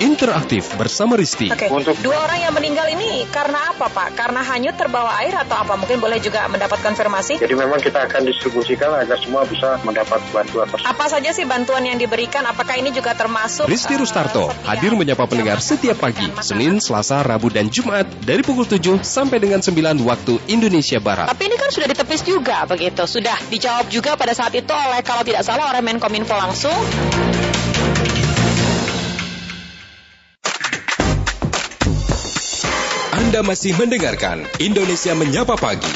Interaktif bersama Risti. Oke, Untuk- dua orang yang meninggal ini karena apa Pak? Karena hanyut terbawa air atau apa? Mungkin boleh juga mendapat konfirmasi. Jadi memang kita akan distribusikan agar semua bisa mendapat bantuan tersebut. Apa saja sih bantuan yang diberikan? Apakah ini juga termasuk? Risti eh, Rustarto hadir menyapa pendengar setiap pagi? Senin, Selasa, Rabu, dan Jumat dari pukul 7 sampai dengan 9 waktu Indonesia Barat. Tapi ini kan sudah ditepis juga begitu. Sudah dijawab juga pada saat itu oleh kalau tidak salah oleh Menkominfo langsung. Anda masih mendengarkan Indonesia Menyapa Pagi.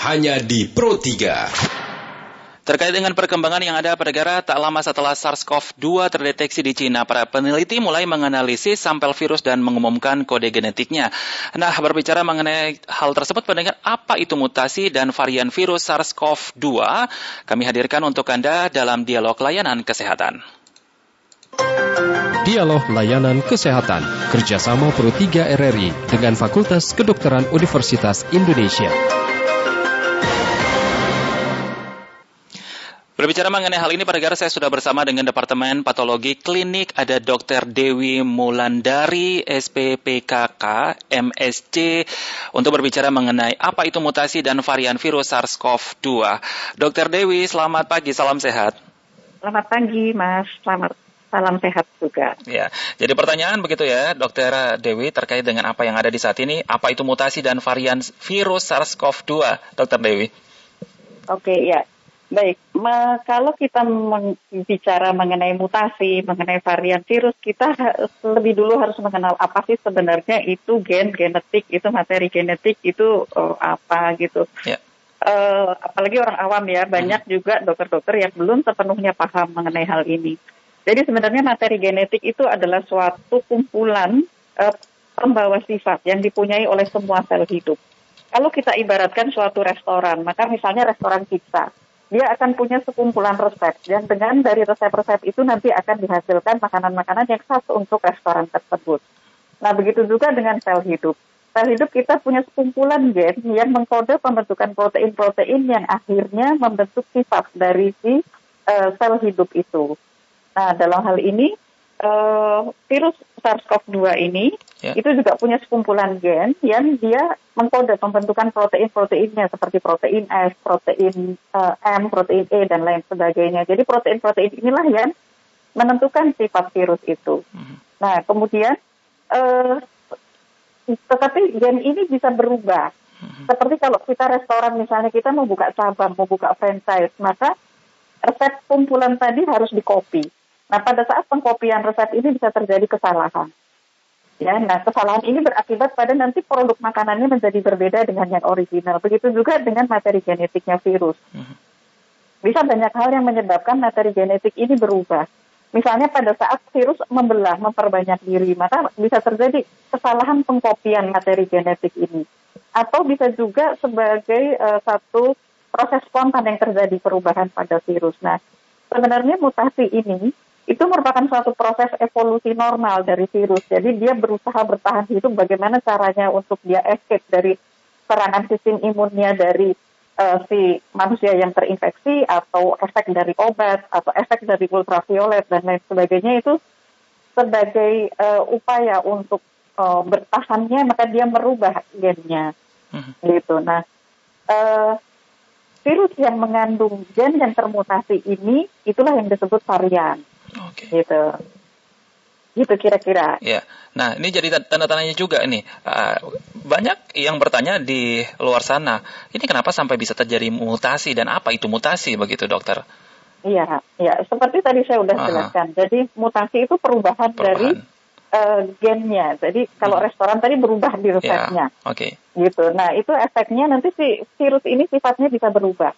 Hanya di Pro 3. Terkait dengan perkembangan yang ada pada negara tak lama setelah SARS-CoV-2 terdeteksi di Cina, para peneliti mulai menganalisis sampel virus dan mengumumkan kode genetiknya. Nah, berbicara mengenai hal tersebut, pendengar, apa itu mutasi dan varian virus SARS-CoV-2? Kami hadirkan untuk Anda dalam dialog layanan kesehatan. Dialog Layanan Kesehatan kerjasama Pro 3 RRI dengan Fakultas Kedokteran Universitas Indonesia. Berbicara mengenai hal ini, Pak Negara, saya sudah bersama dengan Departemen Patologi Klinik, ada Dr. Dewi Mulandari, SPPKK, MSC, untuk berbicara mengenai apa itu mutasi dan varian virus SARS-CoV-2. Dr. Dewi, selamat pagi, salam sehat. Selamat pagi, Mas. Selamat salam sehat juga. Ya, jadi pertanyaan begitu ya, Dokter Dewi, terkait dengan apa yang ada di saat ini, apa itu mutasi dan varian virus SARS-CoV-2, Dokter Dewi? Oke, ya. Baik, Me- kalau kita bicara mengenai mutasi, mengenai varian virus, kita lebih dulu harus mengenal apa sih sebenarnya itu gen, genetik, itu materi genetik, itu oh, apa gitu. Ya. Eh, apalagi orang awam ya, banyak juga dokter-dokter yang belum sepenuhnya paham mengenai hal ini. Jadi sebenarnya materi genetik itu adalah suatu kumpulan eh, pembawa sifat yang dipunyai oleh semua sel hidup. Kalau kita ibaratkan suatu restoran, maka misalnya restoran pizza, dia akan punya sekumpulan resep dan dengan dari resep-resep itu nanti akan dihasilkan makanan-makanan yang khas untuk restoran tersebut. Nah, begitu juga dengan sel hidup. Sel hidup kita punya sekumpulan gen yang mengkode pembentukan protein-protein yang akhirnya membentuk sifat dari si eh, sel hidup itu. Nah, dalam hal ini eh, virus SARS-CoV-2 ini Ya. itu juga punya sekumpulan gen yang dia mengkode pembentukan protein-proteinnya seperti protein S, protein eh, M, protein E dan lain sebagainya. Jadi protein-protein inilah yang menentukan sifat virus itu. Nah, kemudian eh, tetapi gen ini bisa berubah. Seperti kalau kita restoran misalnya kita mau buka cabang, mau buka franchise, maka resep kumpulan tadi harus dikopi. Nah, pada saat pengkopian resep ini bisa terjadi kesalahan. Ya, nah kesalahan ini berakibat pada nanti produk makanannya menjadi berbeda dengan yang original. Begitu juga dengan materi genetiknya virus. Bisa banyak hal yang menyebabkan materi genetik ini berubah. Misalnya pada saat virus membelah, memperbanyak diri, maka bisa terjadi kesalahan pengkopian materi genetik ini. Atau bisa juga sebagai eh, satu proses spontan yang terjadi perubahan pada virus. Nah, sebenarnya mutasi ini itu merupakan suatu proses evolusi normal dari virus. Jadi dia berusaha bertahan hidup bagaimana caranya untuk dia escape dari serangan sistem imunnya dari eh, si manusia yang terinfeksi atau efek dari obat atau efek dari ultraviolet dan lain sebagainya itu sebagai eh, upaya untuk eh, bertahannya maka dia merubah gennya gitu. Nah, eh, virus yang mengandung gen yang termutasi ini itulah yang disebut varian Oke. gitu. Gitu kira-kira. Ya, nah ini jadi tanda tanya juga nih. Ah, banyak yang bertanya di luar sana, ini kenapa sampai bisa terjadi mutasi dan apa itu mutasi begitu dokter? Iya, ya seperti tadi saya udah Aha. jelaskan. Jadi mutasi itu perubahan, dari eh, gennya. Jadi kalau restoran tadi berubah di Ya, resepnya, oke. gitu. Nah itu efeknya nanti si virus ini sifatnya bisa berubah,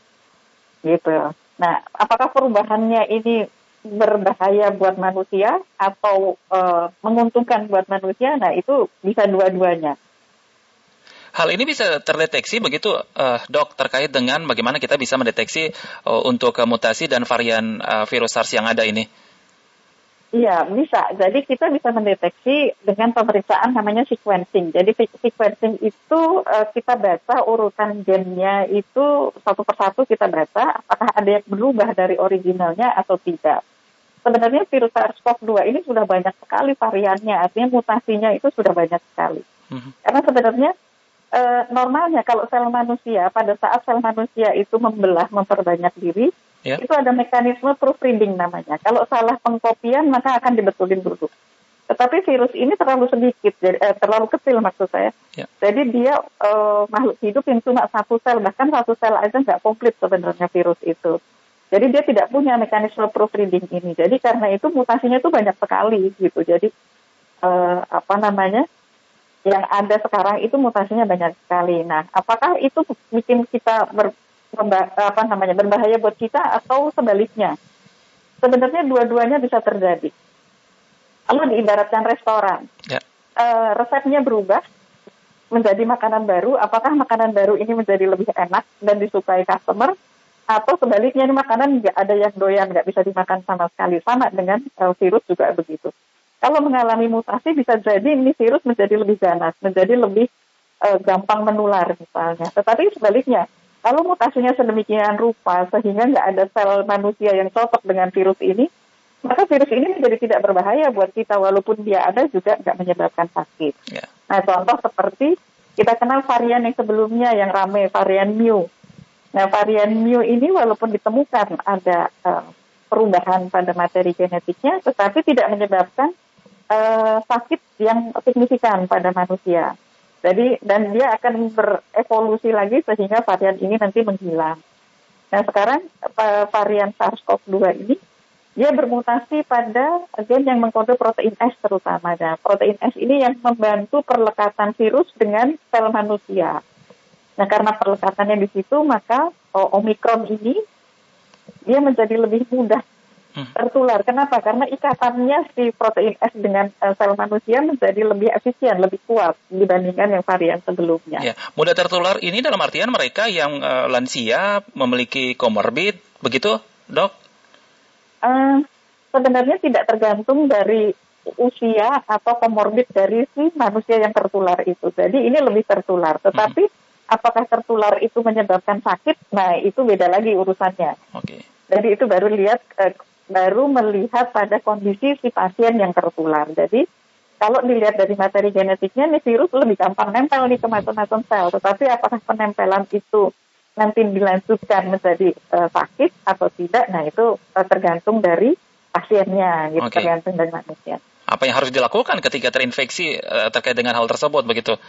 gitu. Nah apakah perubahannya ini berbahaya buat manusia atau eh, menguntungkan buat manusia? Nah itu bisa dua-duanya. Hal ini bisa terdeteksi begitu eh, dok terkait dengan bagaimana kita bisa mendeteksi eh, untuk eh, mutasi dan varian eh, virus SARS yang ada ini. Iya, bisa. Jadi kita bisa mendeteksi dengan pemeriksaan namanya sequencing. Jadi se- sequencing itu eh, kita baca urutan gennya itu satu persatu kita baca apakah ada yang berubah dari originalnya atau tidak. Sebenarnya virus SARS-CoV-2 ini sudah banyak sekali variannya, artinya mutasinya itu sudah banyak sekali. Mm-hmm. Karena sebenarnya e, normalnya kalau sel manusia pada saat sel manusia itu membelah memperbanyak diri, yeah. itu ada mekanisme proofreading namanya. Kalau salah pengkopian maka akan dibetulin dulu. Tetapi virus ini terlalu sedikit, jadi, eh, terlalu kecil maksud saya. Yeah. Jadi dia eh, makhluk hidup yang cuma satu sel, bahkan satu sel aja nggak komplit sebenarnya virus itu. Jadi dia tidak punya mekanisme proofreading ini. Jadi karena itu mutasinya itu banyak sekali gitu. Jadi eh, apa namanya? Yang ada sekarang itu mutasinya banyak sekali. Nah, apakah itu bikin kita ber, apa namanya berbahaya buat kita atau sebaliknya? Sebenarnya dua-duanya bisa terjadi kalau diibaratkan restoran, ya. uh, resepnya berubah menjadi makanan baru. Apakah makanan baru ini menjadi lebih enak dan disukai customer? Atau sebaliknya ini makanan nggak ada yang doyan, nggak bisa dimakan sama sekali. Sama dengan uh, virus juga begitu. Kalau mengalami mutasi bisa jadi ini virus menjadi lebih ganas, menjadi lebih uh, gampang menular misalnya. Tetapi sebaliknya, kalau mutasinya sedemikian rupa sehingga nggak ada sel manusia yang cocok dengan virus ini, maka virus ini menjadi tidak berbahaya buat kita walaupun dia ada juga nggak menyebabkan sakit. Yeah. Nah contoh seperti kita kenal varian yang sebelumnya yang ramai varian mu. Nah varian mu ini walaupun ditemukan ada uh, perubahan pada materi genetiknya, tetapi tidak menyebabkan uh, sakit yang signifikan pada manusia. Jadi dan dia akan berevolusi lagi sehingga varian ini nanti menghilang. Nah sekarang varian SARS-CoV-2 ini dia bermutasi pada gen yang mengkode protein S terutama. Nah, protein S ini yang membantu perlekatan virus dengan sel manusia. Nah, karena perlekatannya di situ, maka oh, Omikron ini dia menjadi lebih mudah hmm. tertular. Kenapa? Karena ikatannya si protein S dengan uh, sel manusia menjadi lebih efisien, lebih kuat dibandingkan yang varian sebelumnya. Ya, mudah tertular ini dalam artian mereka yang uh, lansia memiliki komorbid, begitu, dok? Uh, sebenarnya tidak tergantung dari usia atau komorbid dari si manusia yang tertular itu. Jadi ini lebih tertular. Tetapi hmm. Apakah tertular itu menyebabkan sakit? Nah itu beda lagi urusannya. Okay. Jadi itu baru lihat uh, baru melihat pada kondisi si pasien yang tertular. Jadi kalau dilihat dari materi genetiknya, nih virus lebih gampang nempel nih ke macam-macam sel. Tetapi apakah penempelan itu nanti dilanjutkan menjadi uh, sakit atau tidak, nah itu uh, tergantung dari pasiennya, gitu, okay. tergantung dari manusia. Apa yang harus dilakukan ketika terinfeksi uh, terkait dengan hal tersebut, begitu?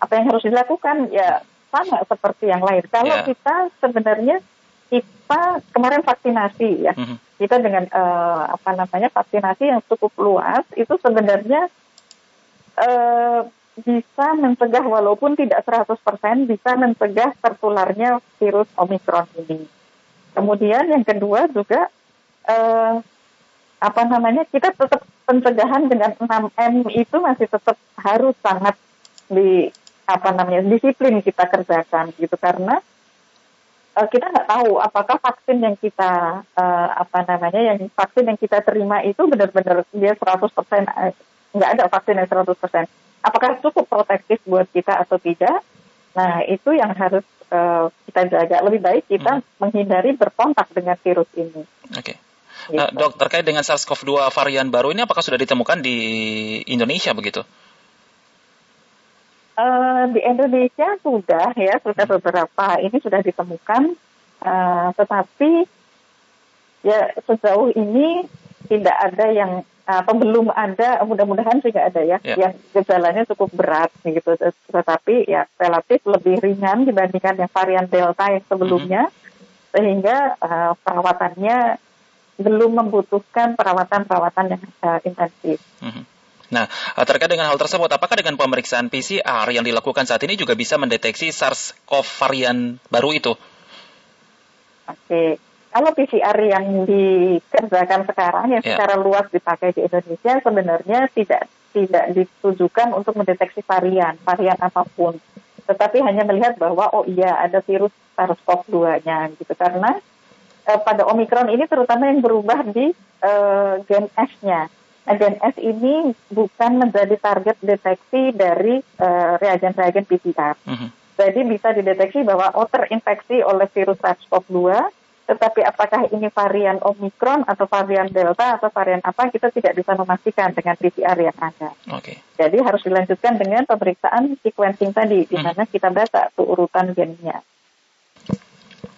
Apa yang harus dilakukan? Ya sama seperti yang lain. Kalau yeah. kita sebenarnya kita kemarin vaksinasi ya, mm -hmm. kita dengan uh, apa namanya vaksinasi yang cukup luas itu sebenarnya uh, bisa mencegah walaupun tidak 100% bisa mencegah tertularnya virus Omikron ini. Kemudian yang kedua juga eh, apa namanya kita tetap pencegahan dengan 6M itu masih tetap harus sangat di apa namanya disiplin kita kerjakan gitu karena uh, kita nggak tahu apakah vaksin yang kita uh, apa namanya yang vaksin yang kita terima itu benar-benar dia 100% uh, nggak ada vaksin yang 100% apakah cukup protektif buat kita atau tidak. Nah, itu yang harus uh, kita jaga. Lebih baik kita hmm. menghindari berkontak dengan virus ini. Oke. Okay. Gitu. Uh, dok, terkait dengan SARS-CoV-2 varian baru ini apakah sudah ditemukan di Indonesia begitu? Uh, di Indonesia sudah ya, sudah beberapa ini sudah ditemukan, uh, tetapi ya sejauh ini tidak ada yang atau belum ada mudah-mudahan nggak ada ya yeah. yang gejalanya cukup berat gitu tetapi ya relatif lebih ringan dibandingkan yang varian delta yang sebelumnya mm -hmm. sehingga uh, perawatannya belum membutuhkan perawatan-perawatan yang uh, intensif. Mm -hmm. Nah, eh, terkait dengan hal tersebut, apakah dengan pemeriksaan PCR yang dilakukan saat ini juga bisa mendeteksi SARS-CoV varian baru itu? Oke, kalau PCR yang dikerjakan sekarang yang yeah. secara luas dipakai di Indonesia sebenarnya tidak tidak ditujukan untuk mendeteksi varian varian apa pun, tetapi hanya melihat bahwa oh iya ada virus SARS-CoV-2-nya gitu karena eh, pada Omikron ini terutama yang berubah di eh, gen S-nya. Gen S ini bukan menjadi target deteksi dari eh, reagen-reagen PCR. Mm -hmm. Jadi bisa dideteksi bahwa oh terinfeksi oleh virus SARS-CoV-2 Tetapi apakah ini varian Omikron atau varian Delta atau varian apa kita tidak bisa memastikan dengan PCR yang ada. Oke. Jadi harus dilanjutkan dengan pemeriksaan sequencing tadi, di mana kita baca tuh urutan gennya.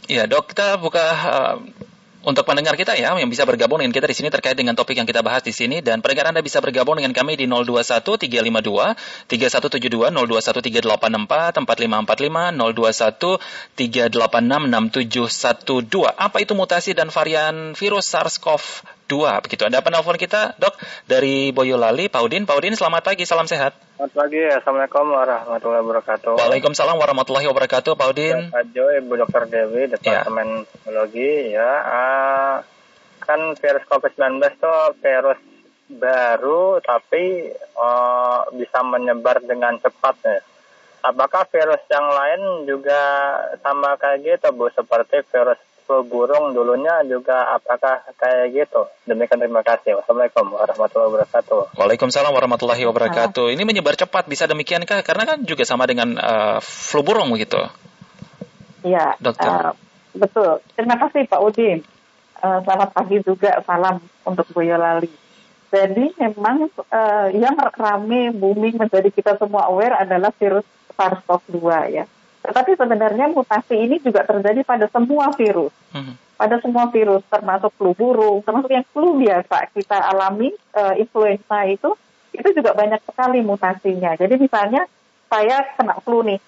Iya dok, kita buka uh, untuk pendengar kita ya yang bisa bergabung dengan kita di sini terkait dengan topik yang kita bahas di sini dan pendengar Anda bisa bergabung dengan kami di 021 352 3172 021 384 4545 021 386 6712. Apa itu mutasi dan varian virus SARS-CoV dua begitu. Ada penelpon kita, Dok, dari Boyolali, Paudin. Paudin, selamat pagi, salam sehat. Selamat pagi, Assalamualaikum warahmatullahi wabarakatuh. Waalaikumsalam warahmatullahi wabarakatuh, Paudin. Pak Jo, Ibu Dokter Dewi, Departemen Psikologi, ya. Uh, kan virus COVID-19 itu virus baru, tapi uh, bisa menyebar dengan cepat ya. Apakah virus yang lain juga sama kayak gitu, Bu? Seperti virus burung dulunya juga apakah kayak gitu? Demikian terima kasih. Wassalamualaikum warahmatullahi wabarakatuh. Waalaikumsalam warahmatullahi wabarakatuh. Ini menyebar cepat bisa demikiankah? Karena kan juga sama dengan uh, flu burung begitu. Iya, Dokter. Uh, betul. Terima kasih Pak Udin. Uh, selamat pagi juga, salam untuk Boyolali. Jadi memang uh, yang rame booming menjadi kita semua aware adalah virus SARS-CoV-2 ya. Tetapi sebenarnya mutasi ini juga terjadi pada semua virus. Hmm. Pada semua virus, termasuk flu burung, termasuk yang flu biasa kita alami, uh, influenza itu, itu juga banyak sekali mutasinya. Jadi misalnya saya kena flu nih,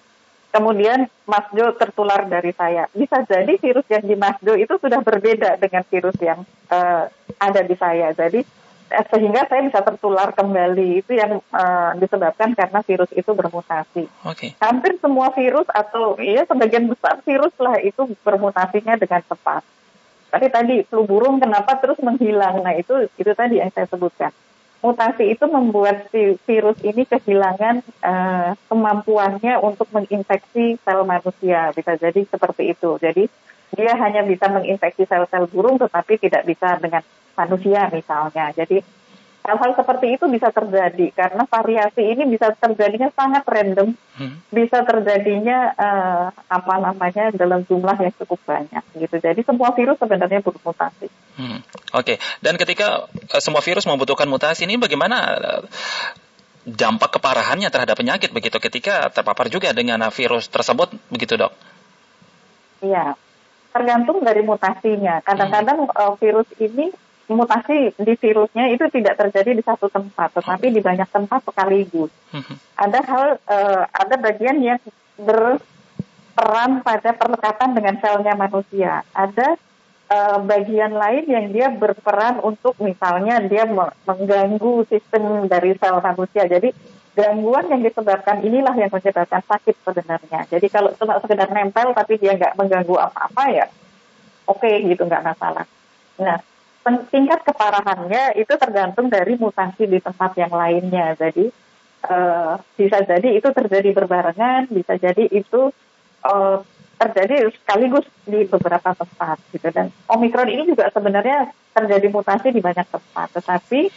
kemudian Mas Jo tertular dari saya. Bisa jadi virus yang di Mas Jo itu sudah berbeda dengan virus yang uh, ada di saya. Jadi sehingga saya bisa tertular kembali itu yang uh, disebabkan karena virus itu bermutasi. Okay. Hampir semua virus atau ya sebagian besar virus lah itu bermutasinya dengan cepat. Tapi tadi flu burung kenapa terus menghilang? Nah itu itu tadi yang saya sebutkan. Mutasi itu membuat si virus ini kehilangan uh, kemampuannya untuk menginfeksi sel manusia. Bisa jadi seperti itu. Jadi dia hanya bisa menginfeksi sel-sel burung tetapi tidak bisa dengan manusia misalnya. Jadi hal-hal seperti itu bisa terjadi karena variasi ini bisa terjadinya sangat random, hmm. bisa terjadinya uh, apa namanya dalam jumlah yang cukup banyak gitu. Jadi semua virus sebenarnya bermutasi. Hmm. Oke, okay. dan ketika uh, semua virus membutuhkan mutasi ini bagaimana uh, dampak keparahannya terhadap penyakit begitu ketika terpapar juga dengan virus tersebut begitu dok? Iya, tergantung dari mutasinya. Kadang-kadang hmm. uh, virus ini mutasi di virusnya itu tidak terjadi di satu tempat, tetapi di banyak tempat sekaligus. Mhm. Ada hal, uh, ada bagian yang berperan pada perlekatan dengan selnya manusia. Ada uh, bagian lain yang dia berperan untuk misalnya dia mengganggu sistem dari sel manusia. Jadi gangguan yang disebabkan inilah yang menyebabkan sakit sebenarnya. Jadi kalau cuma sekedar nempel tapi dia nggak mengganggu apa-apa ya, oke okay, gitu nggak masalah. Nah, tingkat keparahannya itu tergantung dari mutasi di tempat yang lainnya. Jadi uh, bisa jadi itu terjadi berbarengan, bisa jadi itu uh, terjadi sekaligus di beberapa tempat gitu. Dan omikron ini juga sebenarnya terjadi mutasi di banyak tempat, tetapi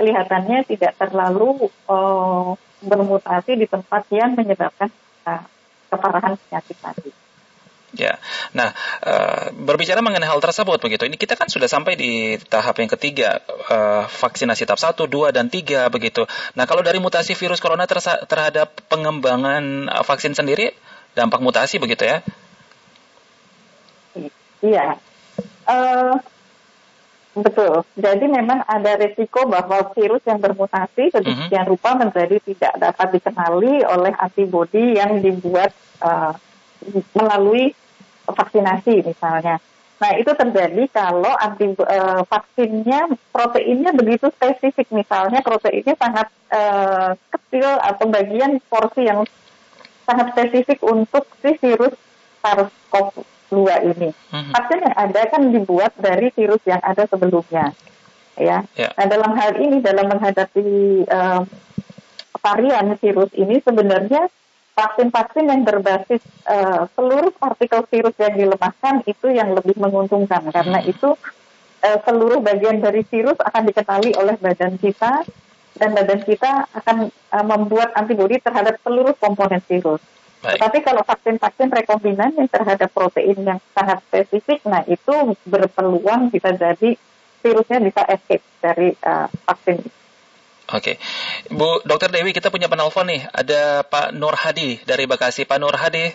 kelihatannya tidak terlalu uh, bermutasi di tempat yang menyebabkan uh, keparahan penyakit tadi. Ya, nah uh, berbicara mengenai hal tersebut begitu, ini kita kan sudah sampai di tahap yang ketiga uh, vaksinasi tahap 1, 2, dan 3 begitu. Nah kalau dari mutasi virus corona terhadap pengembangan uh, vaksin sendiri, dampak mutasi begitu ya? Iya, uh, betul. Jadi memang ada resiko bahwa virus yang bermutasi sedemikian uh -huh. rupa menjadi tidak dapat dikenali oleh antibodi yang dibuat uh, melalui vaksinasi misalnya. Nah itu terjadi kalau anti uh, vaksinnya proteinnya begitu spesifik misalnya proteinnya sangat uh, kecil atau bagian porsi yang sangat spesifik untuk si virus SARS-CoV-2 ini. Mm-hmm. Vaksin yang ada kan dibuat dari virus yang ada sebelumnya, ya. Yeah. Nah dalam hal ini dalam menghadapi uh, varian virus ini sebenarnya vaksin-vaksin yang berbasis uh, seluruh partikel virus yang dilemahkan itu yang lebih menguntungkan karena hmm. itu uh, seluruh bagian dari virus akan dikenali oleh badan kita dan badan kita akan uh, membuat antibodi terhadap seluruh komponen virus. Baik. Tetapi kalau vaksin-vaksin rekombinan yang terhadap protein yang sangat spesifik, nah itu berpeluang bisa jadi virusnya bisa escape dari uh, vaksin. Oke, Bu Dokter Dewi, kita punya penelpon nih. Ada Pak Nur Hadi dari Bekasi. Pak Nur Hadi,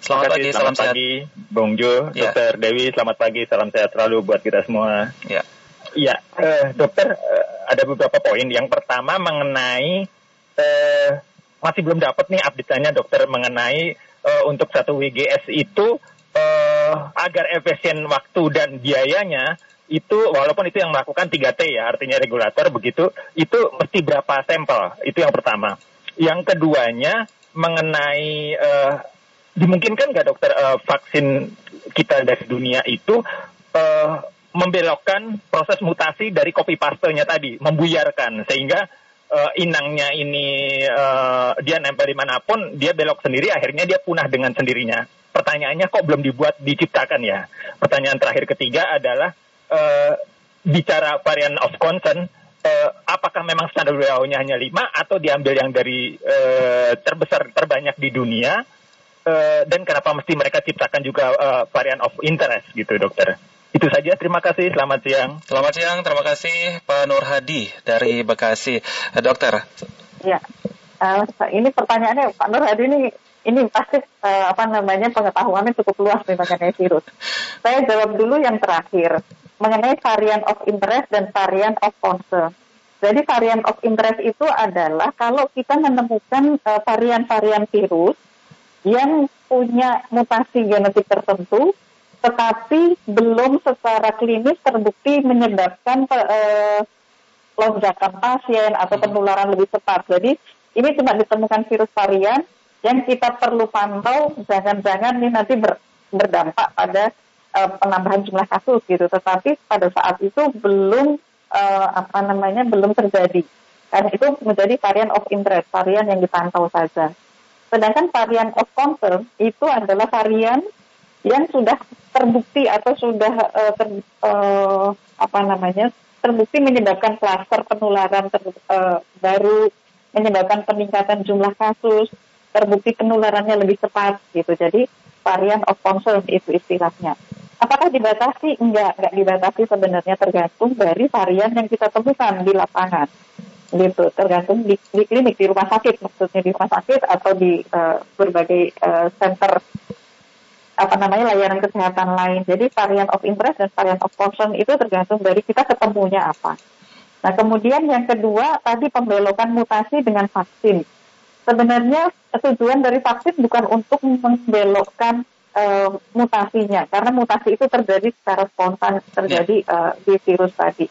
selamat pagi, selamat salam pagi, sehat. Bung Jo, ya. Dokter Dewi, selamat pagi, salam sehat selalu buat kita semua. Ya, ya, uh, Dokter, uh, ada beberapa poin. Yang pertama mengenai uh, masih belum dapat nih update-nya dokter mengenai uh, untuk satu WGS itu uh, agar efisien waktu dan biayanya itu walaupun itu yang melakukan 3T ya artinya regulator begitu itu mesti berapa sampel? Itu yang pertama. Yang keduanya mengenai uh, dimungkinkan nggak dokter uh, vaksin kita dari dunia itu uh, membelokkan proses mutasi dari copy pastenya tadi membuyarkan sehingga uh, inangnya ini uh, dia nempel di mana pun dia belok sendiri akhirnya dia punah dengan sendirinya. Pertanyaannya kok belum dibuat diciptakan ya? Pertanyaan terakhir ketiga adalah uh, bicara varian of concern uh, apakah memang standar WHO-nya hanya lima atau diambil yang dari uh, terbesar terbanyak di dunia? Uh, dan kenapa mesti mereka ciptakan juga uh, varian of interest gitu dokter itu saja, terima kasih. Selamat siang. Selamat siang, terima kasih Pak Nur Hadi dari Bekasi. Eh, dokter. Ya, uh, ini pertanyaannya Pak Nur Hadi ini ini pasti uh, apa namanya pengetahuannya cukup luas nih mengenai virus. Saya jawab dulu yang terakhir mengenai varian of interest dan varian of concern. Jadi varian of interest itu adalah kalau kita menemukan varian-varian uh, virus yang punya mutasi genetik tertentu tetapi belum secara klinis terbukti menyebabkan uh, lonjakan pasien atau penularan lebih cepat. Jadi ini cuma ditemukan virus varian yang kita perlu pantau jangan-jangan ini nanti ber, berdampak pada uh, penambahan jumlah kasus gitu. Tetapi pada saat itu belum uh, apa namanya belum terjadi. Karena itu menjadi varian of interest, varian yang dipantau saja. Sedangkan varian of concern itu adalah varian yang sudah terbukti atau sudah uh, ter, uh, apa namanya terbukti menyebabkan klaster penularan ter, uh, baru, menyebabkan peningkatan jumlah kasus, terbukti penularannya lebih cepat gitu. Jadi varian of concern itu istilahnya. Apakah dibatasi? Enggak, enggak dibatasi sebenarnya tergantung dari varian yang kita temukan di lapangan gitu tergantung di, di klinik di rumah sakit maksudnya di rumah sakit atau di uh, berbagai uh, center apa namanya layanan kesehatan lain. Jadi varian of interest dan varian of concern itu tergantung dari kita ketemunya apa. Nah kemudian yang kedua tadi pembelokan mutasi dengan vaksin. Sebenarnya tujuan dari vaksin bukan untuk membelokkan uh, mutasinya, karena mutasi itu terjadi secara spontan terjadi uh, di virus tadi.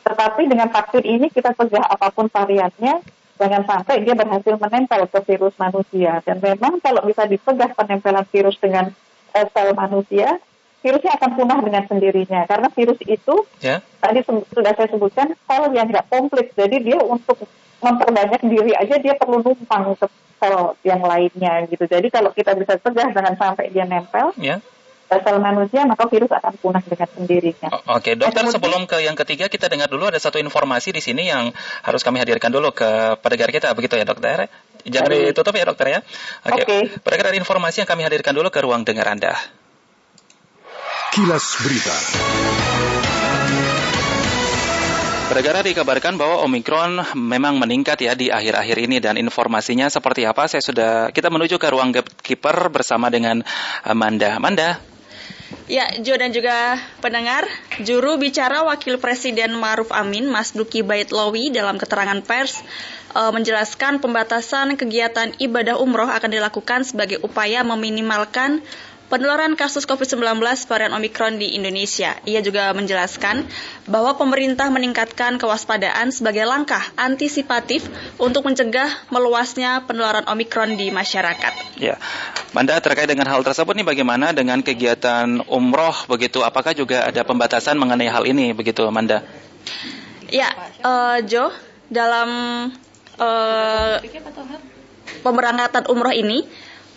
Tetapi dengan vaksin ini kita cegah apa pun variannya, jangan sampai dia berhasil menempel ke virus manusia. Dan memang kalau bisa dicegah penempelan virus dengan uh, sel manusia, virusnya akan punah dengan sendirinya. Karena virus itu yeah. tadi sudah saya sebutkan sel yang tidak komplit. Jadi dia untuk memperbanyak diri aja dia perlu numpang ke sel yang lainnya gitu. Jadi kalau kita bisa cegah jangan sampai dia nempel. Yeah sel manusia maka virus akan punah dengan sendirinya. Oke, dokter kemudian, sebelum ke yang ketiga kita dengar dulu ada satu informasi di sini yang harus kami hadirkan dulu ke pendengar kita begitu ya dokter. Jangan ditutup ya dokter ya. Oke. Okay. Okay. ada informasi yang kami hadirkan dulu ke ruang dengar Anda. Kilas Berita. Pendengar dikabarkan bahwa Omikron memang meningkat ya di akhir-akhir ini dan informasinya seperti apa saya sudah kita menuju ke ruang gatekeeper bersama dengan Amanda. Amanda. Ya, Jo dan juga pendengar, juru bicara Wakil Presiden Maruf Amin, Mas Duki Baitlawi dalam keterangan pers uh, menjelaskan pembatasan kegiatan ibadah umroh akan dilakukan sebagai upaya meminimalkan penularan kasus COVID-19 varian Omikron di Indonesia. Ia juga menjelaskan bahwa pemerintah meningkatkan kewaspadaan sebagai langkah antisipatif untuk mencegah meluasnya penularan Omikron di masyarakat. Ya, Manda terkait dengan hal tersebut nih bagaimana dengan kegiatan umroh begitu? Apakah juga ada pembatasan mengenai hal ini begitu, Manda? Ya, uh, Jo, dalam uh, pemberangkatan umroh ini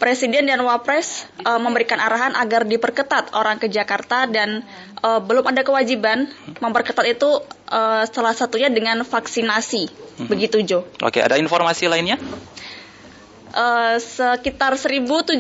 Presiden dan Wapres uh, memberikan arahan agar diperketat orang ke Jakarta dan uh, belum ada kewajiban memperketat itu uh, salah satunya dengan vaksinasi. Hmm. Begitu Jo. Oke, ada informasi lainnya? uh, sekitar 1.731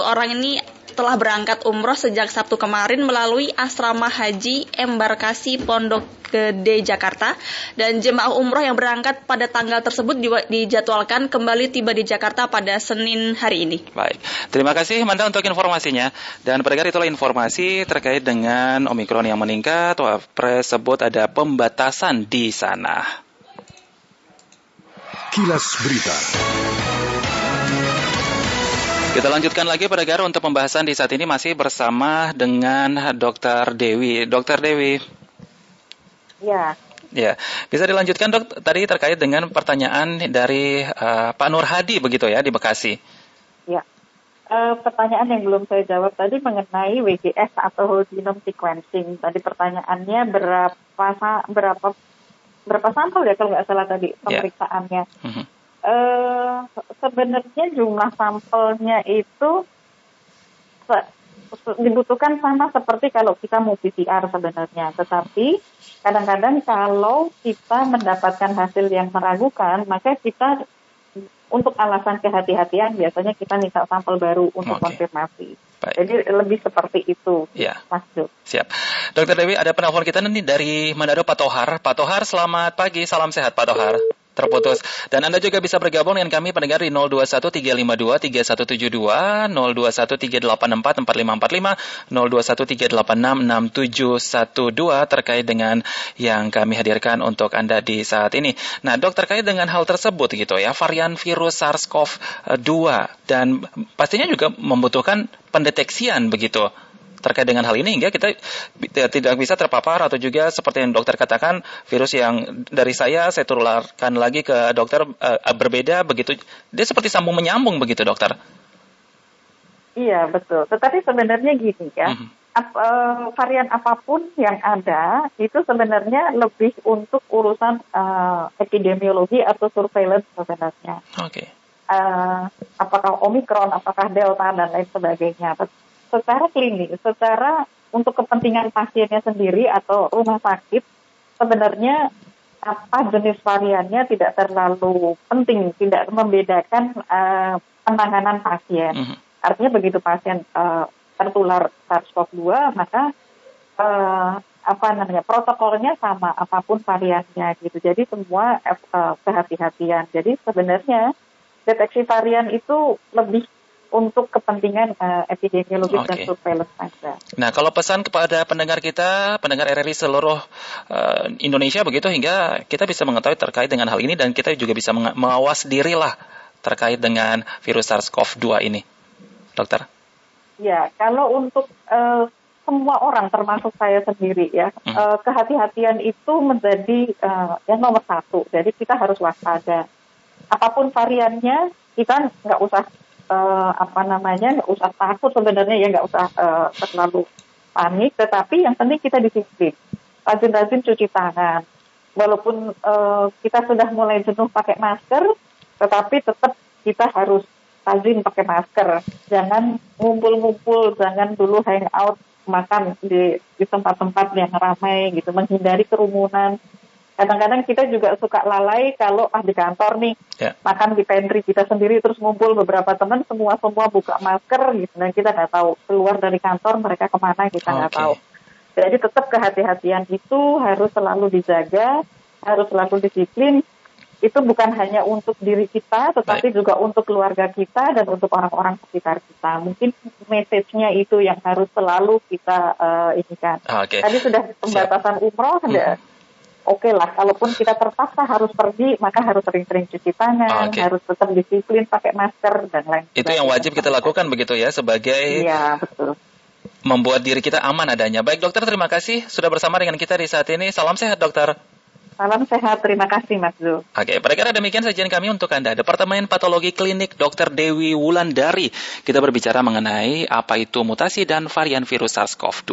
orang ini telah berangkat umroh sejak Sabtu kemarin melalui asrama haji embarkasi Pondok Gede Jakarta dan jemaah umroh yang berangkat pada tanggal tersebut dijadwalkan kembali tiba di Jakarta pada Senin hari ini. Baik, terima kasih Manda untuk informasinya dan pendengar itulah informasi terkait dengan Omikron yang meningkat. Wapres sebut ada pembatasan di sana. Kilas Berita. Kita lanjutkan lagi pada Garo untuk pembahasan di saat ini masih bersama dengan Dr. Dewi. Dr. Dewi. Ya. Ya, bisa dilanjutkan dok tadi terkait dengan pertanyaan dari uh, Pak Nur Hadi begitu ya di Bekasi. Ya, uh, pertanyaan yang belum saya jawab tadi mengenai WGS atau whole genome sequencing. Tadi pertanyaannya berapa berapa berapa sampel ya kalau nggak salah tadi ya. pemeriksaannya. Yeah. Mm -hmm. Uh, sebenarnya jumlah sampelnya itu dibutuhkan sama seperti kalau kita mau PCR sebenarnya. Tetapi kadang-kadang kalau kita mendapatkan hasil yang meragukan, maka kita untuk alasan kehati-hatian biasanya kita minta sampel baru untuk okay. konfirmasi. Baik. Jadi lebih seperti itu, ya. Mas Duk. Siap. Dokter Dewi, ada penelpon kita nanti dari Manado, Pak Tohar. Pak Tohar, selamat pagi, salam sehat Pak Tohar terputus. Dan Anda juga bisa bergabung dengan kami pendengar di 0213523172, 0213844545, 0213866712 terkait dengan yang kami hadirkan untuk Anda di saat ini. Nah, dok terkait dengan hal tersebut gitu ya, varian virus SARS-CoV-2 dan pastinya juga membutuhkan pendeteksian begitu terkait dengan hal ini hingga kita tidak bisa terpapar atau juga seperti yang dokter katakan virus yang dari saya saya tularkan lagi ke dokter uh, berbeda begitu dia seperti sambung menyambung begitu dokter. Iya betul. Tetapi sebenarnya gini ya. Mm -hmm. Ap, uh, varian apa pun yang ada itu sebenarnya lebih untuk urusan uh, epidemiologi atau surveillance sebenarnya. Oke. Okay. Uh, apakah omikron, apakah delta dan lain sebagainya secara klinis, secara untuk kepentingan pasiennya sendiri atau rumah sakit, sebenarnya apa jenis variannya tidak terlalu penting, tidak membedakan uh, penanganan pasien. Mm -hmm. Artinya begitu pasien uh, tertular SARS-CoV-2, maka uh, apa namanya protokolnya sama apa pun variannya gitu. Jadi semua uh, kehati-hatian. Jadi sebenarnya deteksi varian itu lebih untuk kepentingan uh, epidemiologi okay. dan surveillance saja. Nah, kalau pesan kepada pendengar kita, pendengar RRI seluruh uh, Indonesia begitu hingga kita bisa mengetahui terkait dengan hal ini dan kita juga bisa mengawas diri lah terkait dengan virus SARS-CoV-2 ini, dokter. Ya, kalau untuk uh, semua orang termasuk saya sendiri ya, hmm. uh, kehati-hatian itu menjadi uh, yang nomor satu. Jadi kita harus waspada. Apa pun variannya, kita nggak usah uh, apa namanya nggak usah takut sebenarnya ya nggak usah uh, terlalu panik. Tetapi yang penting kita disiplin. Rajin-rajin cuci tangan. Walaupun uh, kita sudah mulai jenuh pakai masker tetapi tetap kita harus rajin pakai masker. Jangan ngumpul-ngumpul jangan dulu hang out makan di di tempat-tempat yang ramai gitu. Menghindari kerumunan kadang-kadang kita juga suka lalai kalau ah di kantor nih yeah. makan di pantry kita sendiri terus ngumpul beberapa teman semua semua buka masker gitu dan kita nggak tahu keluar dari kantor mereka ke mana kita nggak okay. tahu jadi tetap kehati-hatian itu harus selalu dijaga harus selalu disiplin itu bukan hanya untuk diri kita tetapi Baik. juga untuk keluarga kita dan untuk orang-orang sekitar kita mungkin message-nya itu yang harus selalu kita uh, ini kan okay. tadi sudah pembatasan Siap. umroh hmm oke okay lah. Kalaupun kita terpaksa harus pergi, maka harus sering-sering cuci tangan, okay. harus tetap disiplin pakai masker dan lain. Itu yang wajib kita lakukan begitu ya sebagai. Iya betul. Membuat diri kita aman adanya. Baik dokter, terima kasih sudah bersama dengan kita di saat ini. Salam sehat dokter. Salam sehat, terima kasih Mas Zul. Oke, pada kira demikian sajian kami untuk Anda. Departemen Patologi Klinik Dr. Dewi Wulandari. Kita berbicara mengenai apa itu mutasi dan varian virus SARS-CoV-2.